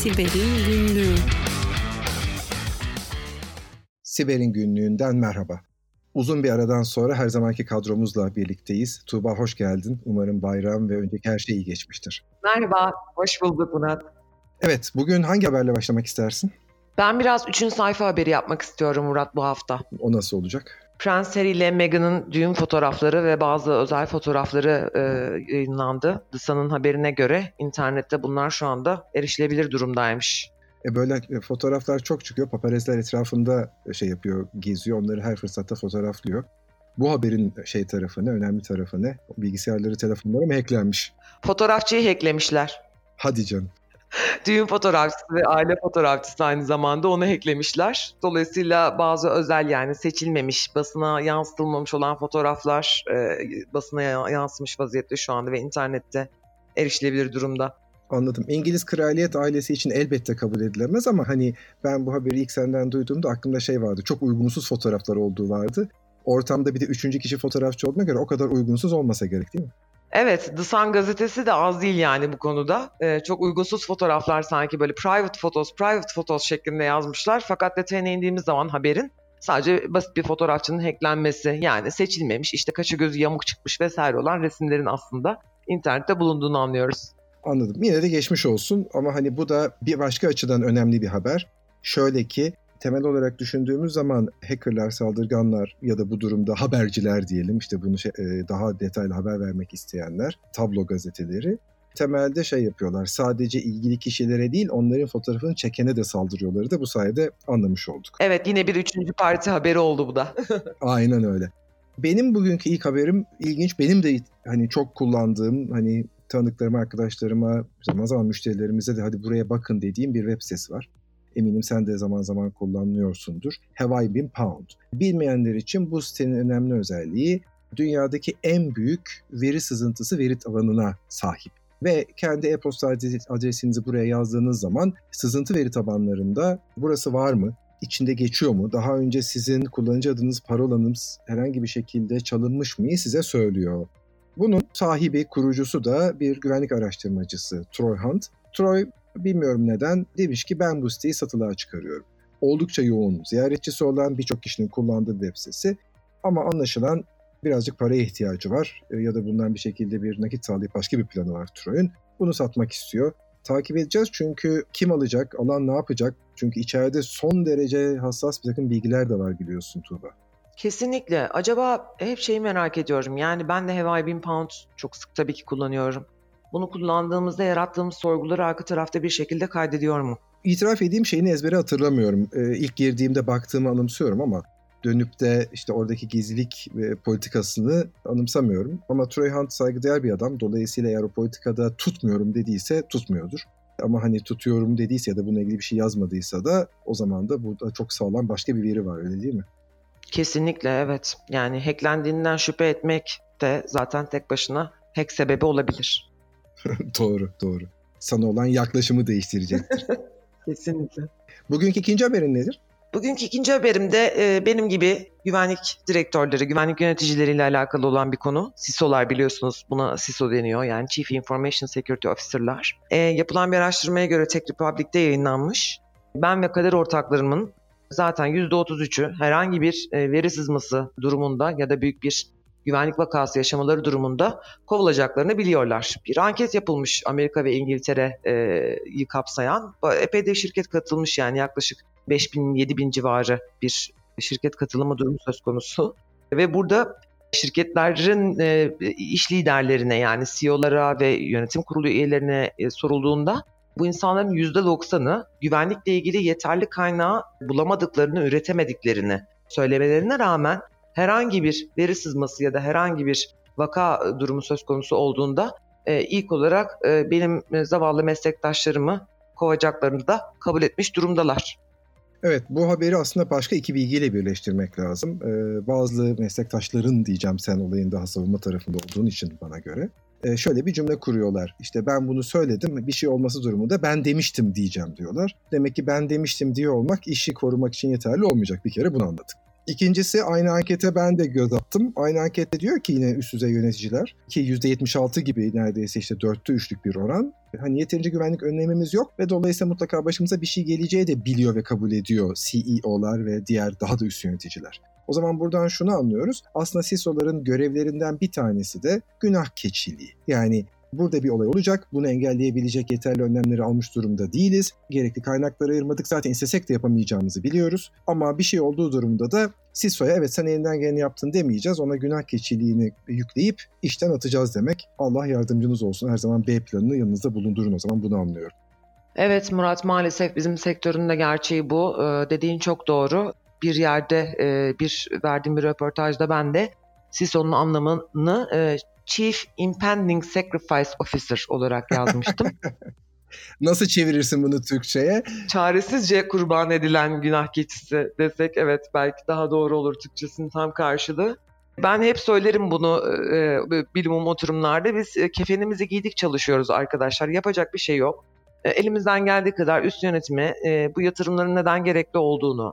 Siber'in Günlüğü Siber'in Günlüğü'nden merhaba. Uzun bir aradan sonra her zamanki kadromuzla birlikteyiz. Tuğba hoş geldin. Umarım bayram ve önceki her şey iyi geçmiştir. Merhaba, hoş bulduk Murat. Evet, bugün hangi haberle başlamak istersin? Ben biraz üçüncü sayfa haberi yapmak istiyorum Murat bu hafta. O nasıl olacak? Prens Harry ile Meghan'ın düğün fotoğrafları ve bazı özel fotoğrafları e, yayınlandı. The Sun'ın haberine göre internette bunlar şu anda erişilebilir durumdaymış. E böyle e, fotoğraflar çok çıkıyor. Paparazziler etrafında e, şey yapıyor, geziyor. Onları her fırsatta fotoğraflıyor. Bu haberin şey tarafı ne, önemli tarafı ne? Bilgisayarları, telefonları mı hacklenmiş? Fotoğrafçıyı hacklemişler. Hadi canım. Düğün fotoğrafçısı ve aile fotoğrafçısı aynı zamanda onu hacklemişler. Dolayısıyla bazı özel yani seçilmemiş, basına yansıtılmamış olan fotoğraflar e, basına yansımış vaziyette şu anda ve internette erişilebilir durumda. Anladım. İngiliz kraliyet ailesi için elbette kabul edilemez ama hani ben bu haberi ilk senden duyduğumda aklımda şey vardı. Çok uygunsuz fotoğraflar olduğu vardı. Ortamda bir de üçüncü kişi fotoğrafçı olduğuna göre o kadar uygunsuz olmasa gerek değil mi? Evet, The Sun gazetesi de az değil yani bu konuda. Ee, çok uygunsuz fotoğraflar sanki böyle private photos, private photos şeklinde yazmışlar. Fakat detayına indiğimiz zaman haberin sadece basit bir fotoğrafçının hacklenmesi yani seçilmemiş işte kaşı gözü yamuk çıkmış vesaire olan resimlerin aslında internette bulunduğunu anlıyoruz. Anladım. Yine de geçmiş olsun ama hani bu da bir başka açıdan önemli bir haber. Şöyle ki temel olarak düşündüğümüz zaman hackerlar, saldırganlar ya da bu durumda haberciler diyelim işte bunu şey, e, daha detaylı haber vermek isteyenler, tablo gazeteleri temelde şey yapıyorlar. Sadece ilgili kişilere değil onların fotoğrafını çekene de saldırıyorları da bu sayede anlamış olduk. Evet yine bir üçüncü parti haberi oldu bu da. Aynen öyle. Benim bugünkü ilk haberim ilginç. Benim de hani çok kullandığım hani tanıdıklarıma, arkadaşlarıma, zaman zaman müşterilerimize de hadi buraya bakın dediğim bir web sitesi var. Eminim sen de zaman zaman kullanıyorsundur. Have I Been Pound? Bilmeyenler için bu sitenin önemli özelliği dünyadaki en büyük veri sızıntısı veri tabanına sahip. Ve kendi e-posta adresinizi buraya yazdığınız zaman sızıntı veri tabanlarında burası var mı? içinde geçiyor mu? Daha önce sizin kullanıcı adınız, parolanız herhangi bir şekilde çalınmış mı size söylüyor. Bunun sahibi, kurucusu da bir güvenlik araştırmacısı Troy Hunt. Troy bilmiyorum neden demiş ki ben bu siteyi satılığa çıkarıyorum. Oldukça yoğun ziyaretçisi olan birçok kişinin kullandığı web sitesi ama anlaşılan birazcık paraya ihtiyacı var e, ya da bundan bir şekilde bir nakit sağlayıp başka bir planı var Troy'un. Bunu satmak istiyor. Takip edeceğiz çünkü kim alacak, alan ne yapacak? Çünkü içeride son derece hassas bir takım bilgiler de var biliyorsun Tuğba. Kesinlikle. Acaba hep şeyi merak ediyorum. Yani ben de Have I Been Pound çok sık tabii ki kullanıyorum. Bunu kullandığımızda yarattığımız sorguları arka tarafta bir şekilde kaydediyor mu? İtiraf edeyim şeyini ezbere hatırlamıyorum. Ee, ilk girdiğimde baktığımı anımsıyorum ama dönüp de işte oradaki gizlilik ve politikasını anımsamıyorum. Ama Troy Hunt saygıdeğer bir adam. Dolayısıyla eğer o politikada tutmuyorum dediyse tutmuyordur. Ama hani tutuyorum dediyse ya da bununla ilgili bir şey yazmadıysa da o zaman da burada çok sağlam başka bir veri var öyle değil mi? Kesinlikle evet. Yani hacklendiğinden şüphe etmek de zaten tek başına hack sebebi olabilir. doğru, doğru. Sana olan yaklaşımı değiştirecektir. Kesinlikle. Bugünkü ikinci haberin nedir? Bugünkü ikinci haberimde e, benim gibi güvenlik direktörleri, güvenlik yöneticileriyle alakalı olan bir konu. CISO'lar biliyorsunuz buna CISO deniyor yani Chief Information Security Officer'lar. E, yapılan bir araştırmaya göre Tech Republic'te yayınlanmış. Ben ve kader ortaklarımın zaten %33'ü herhangi bir e, veri sızması durumunda ya da büyük bir güvenlik vakası yaşamaları durumunda kovulacaklarını biliyorlar. Bir anket yapılmış Amerika ve İngiltere'yi kapsayan. Epey de şirket katılmış yani yaklaşık 5000-7000 civarı bir şirket katılımı durumu söz konusu. Ve burada şirketlerin e, iş liderlerine yani CEO'lara ve yönetim kurulu üyelerine e, sorulduğunda bu insanların %90'ı güvenlikle ilgili yeterli kaynağı bulamadıklarını, üretemediklerini söylemelerine rağmen herhangi bir veri sızması ya da herhangi bir vaka durumu söz konusu olduğunda e, ilk olarak e, benim zavallı meslektaşlarımı kovacaklarını da kabul etmiş durumdalar. Evet bu haberi aslında başka iki bilgiyle birleştirmek lazım. Ee, bazı meslektaşların diyeceğim sen olayın daha savunma tarafında olduğun için bana göre. Ee, şöyle bir cümle kuruyorlar. İşte ben bunu söyledim bir şey olması durumunda ben demiştim diyeceğim diyorlar. Demek ki ben demiştim diye olmak işi korumak için yeterli olmayacak bir kere bunu anladık. İkincisi aynı ankete ben de göz attım. Aynı ankette diyor ki yine üst düzey yöneticiler ki %76 gibi neredeyse işte dörtte üçlük bir oran. Hani yeterince güvenlik önlemimiz yok ve dolayısıyla mutlaka başımıza bir şey geleceği de biliyor ve kabul ediyor CEO'lar ve diğer daha da üst yöneticiler. O zaman buradan şunu anlıyoruz. Aslında CISO'ların görevlerinden bir tanesi de günah keçiliği. Yani Burada bir olay olacak. Bunu engelleyebilecek yeterli önlemleri almış durumda değiliz. Gerekli kaynakları ayırmadık. Zaten istesek de yapamayacağımızı biliyoruz. Ama bir şey olduğu durumda da CISO'ya evet sen elinden geleni yaptın demeyeceğiz. Ona günah keçiliğini yükleyip işten atacağız demek. Allah yardımcınız olsun. Her zaman B planını yanınızda bulundurun o zaman bunu anlıyorum. Evet Murat maalesef bizim sektörün de gerçeği bu. Ee, dediğin çok doğru. Bir yerde e, bir verdiğim bir röportajda ben de CISO'nun anlamını e, Chief Impending Sacrifice Officer olarak yazmıştım. Nasıl çevirirsin bunu Türkçe'ye? Çaresizce kurban edilen günah keçisi desek evet belki daha doğru olur Türkçesinin tam karşılığı. Ben hep söylerim bunu e, bilimum oturumlarda. Biz e, kefenimizi giydik çalışıyoruz arkadaşlar. Yapacak bir şey yok. E, elimizden geldiği kadar üst yönetime e, bu yatırımların neden gerekli olduğunu,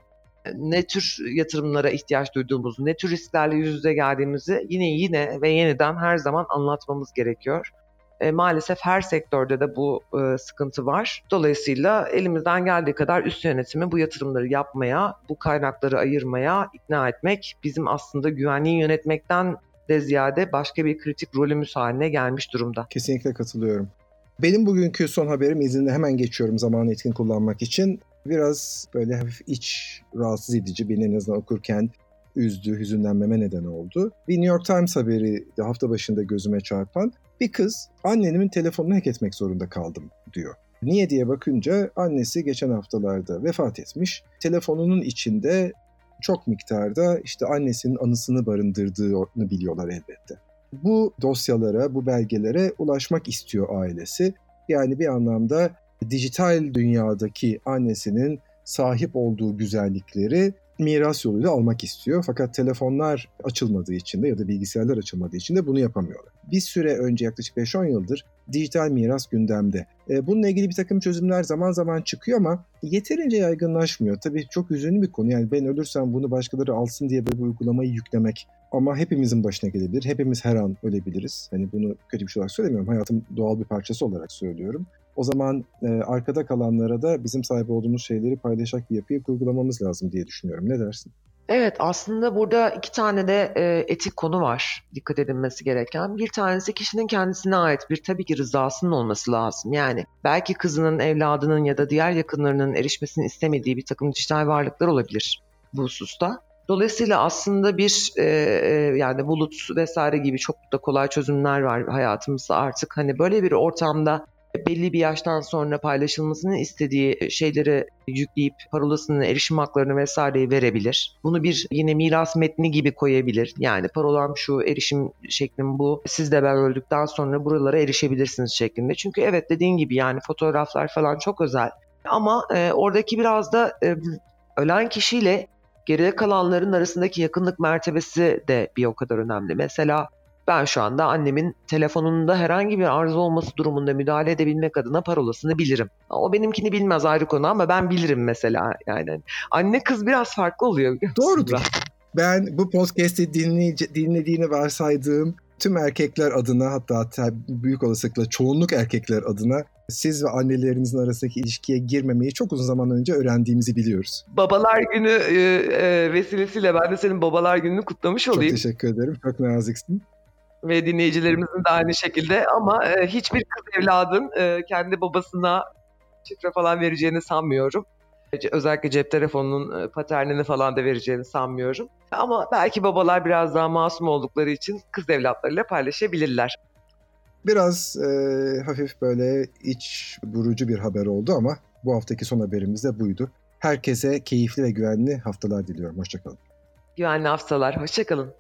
ne tür yatırımlara ihtiyaç duyduğumuzu, ne tür risklerle yüz yüze geldiğimizi yine yine ve yeniden her zaman anlatmamız gerekiyor. E, maalesef her sektörde de bu e, sıkıntı var. Dolayısıyla elimizden geldiği kadar üst yönetimi bu yatırımları yapmaya, bu kaynakları ayırmaya ikna etmek bizim aslında güvenliği yönetmekten de ziyade başka bir kritik rolümüz haline gelmiş durumda. Kesinlikle katılıyorum. Benim bugünkü son haberim izinle hemen geçiyorum zamanı etkin kullanmak için biraz böyle hafif iç rahatsız edici beni en azından okurken üzdü, hüzünlenmeme neden oldu. Bir New York Times haberi hafta başında gözüme çarpan bir kız annenimin telefonunu hack etmek zorunda kaldım diyor. Niye diye bakınca annesi geçen haftalarda vefat etmiş. Telefonunun içinde çok miktarda işte annesinin anısını barındırdığını biliyorlar elbette. Bu dosyalara, bu belgelere ulaşmak istiyor ailesi. Yani bir anlamda dijital dünyadaki annesinin sahip olduğu güzellikleri miras yoluyla almak istiyor. Fakat telefonlar açılmadığı için de ya da bilgisayarlar açılmadığı için de bunu yapamıyorlar. Bir süre önce yaklaşık 5-10 yıldır dijital miras gündemde. E, bununla ilgili bir takım çözümler zaman zaman çıkıyor ama yeterince yaygınlaşmıyor. Tabii çok üzünlü bir konu. Yani ben ölürsem bunu başkaları alsın diye böyle bir uygulamayı yüklemek ama hepimizin başına gelebilir. Hepimiz her an ölebiliriz. Hani bunu kötü bir şey olarak söylemiyorum. Hayatın doğal bir parçası olarak söylüyorum. O zaman e, arkada kalanlara da bizim sahip olduğumuz şeyleri paylaşacak bir yapıyı kurgulamamız lazım diye düşünüyorum. Ne dersin? Evet aslında burada iki tane de e, etik konu var dikkat edilmesi gereken. Bir tanesi kişinin kendisine ait bir tabii ki rızasının olması lazım. Yani belki kızının, evladının ya da diğer yakınlarının erişmesini istemediği bir takım dijital varlıklar olabilir bu hususta. Dolayısıyla aslında bir e, e, yani bulut vesaire gibi çok da kolay çözümler var hayatımızda artık. Hani böyle bir ortamda belli bir yaştan sonra paylaşılmasını istediği şeyleri yükleyip parolasını, erişim haklarını vesaireyi verebilir. Bunu bir yine miras metni gibi koyabilir. Yani parolam şu, erişim şeklim bu. Siz de ben öldükten sonra buralara erişebilirsiniz şeklinde. Çünkü evet dediğin gibi yani fotoğraflar falan çok özel. Ama e, oradaki biraz da e, ölen kişiyle geride kalanların arasındaki yakınlık mertebesi de bir o kadar önemli. Mesela ben şu anda annemin telefonunda herhangi bir arıza olması durumunda müdahale edebilmek adına parolasını bilirim. O benimkini bilmez ayrı konu ama ben bilirim mesela yani. Anne kız biraz farklı oluyor. Doğrudur. Ben bu podcast'i dinlediğini varsaydığım tüm erkekler adına hatta, hatta büyük olasılıkla çoğunluk erkekler adına siz ve annelerinizin arasındaki ilişkiye girmemeyi çok uzun zaman önce öğrendiğimizi biliyoruz. Babalar günü e, e, vesilesiyle ben de senin babalar gününü kutlamış olayım. Çok teşekkür ederim. Çok naziksin ve dinleyicilerimizin de aynı şekilde ama e, hiçbir kız evladın e, kendi babasına şifre falan vereceğini sanmıyorum. Özellikle cep telefonunun e, paternini falan da vereceğini sanmıyorum. Ama belki babalar biraz daha masum oldukları için kız evlatlarıyla paylaşabilirler. Biraz e, hafif böyle iç burucu bir haber oldu ama bu haftaki son haberimiz de buydu. Herkese keyifli ve güvenli haftalar diliyorum. Hoşçakalın. Güvenli haftalar. Hoşçakalın.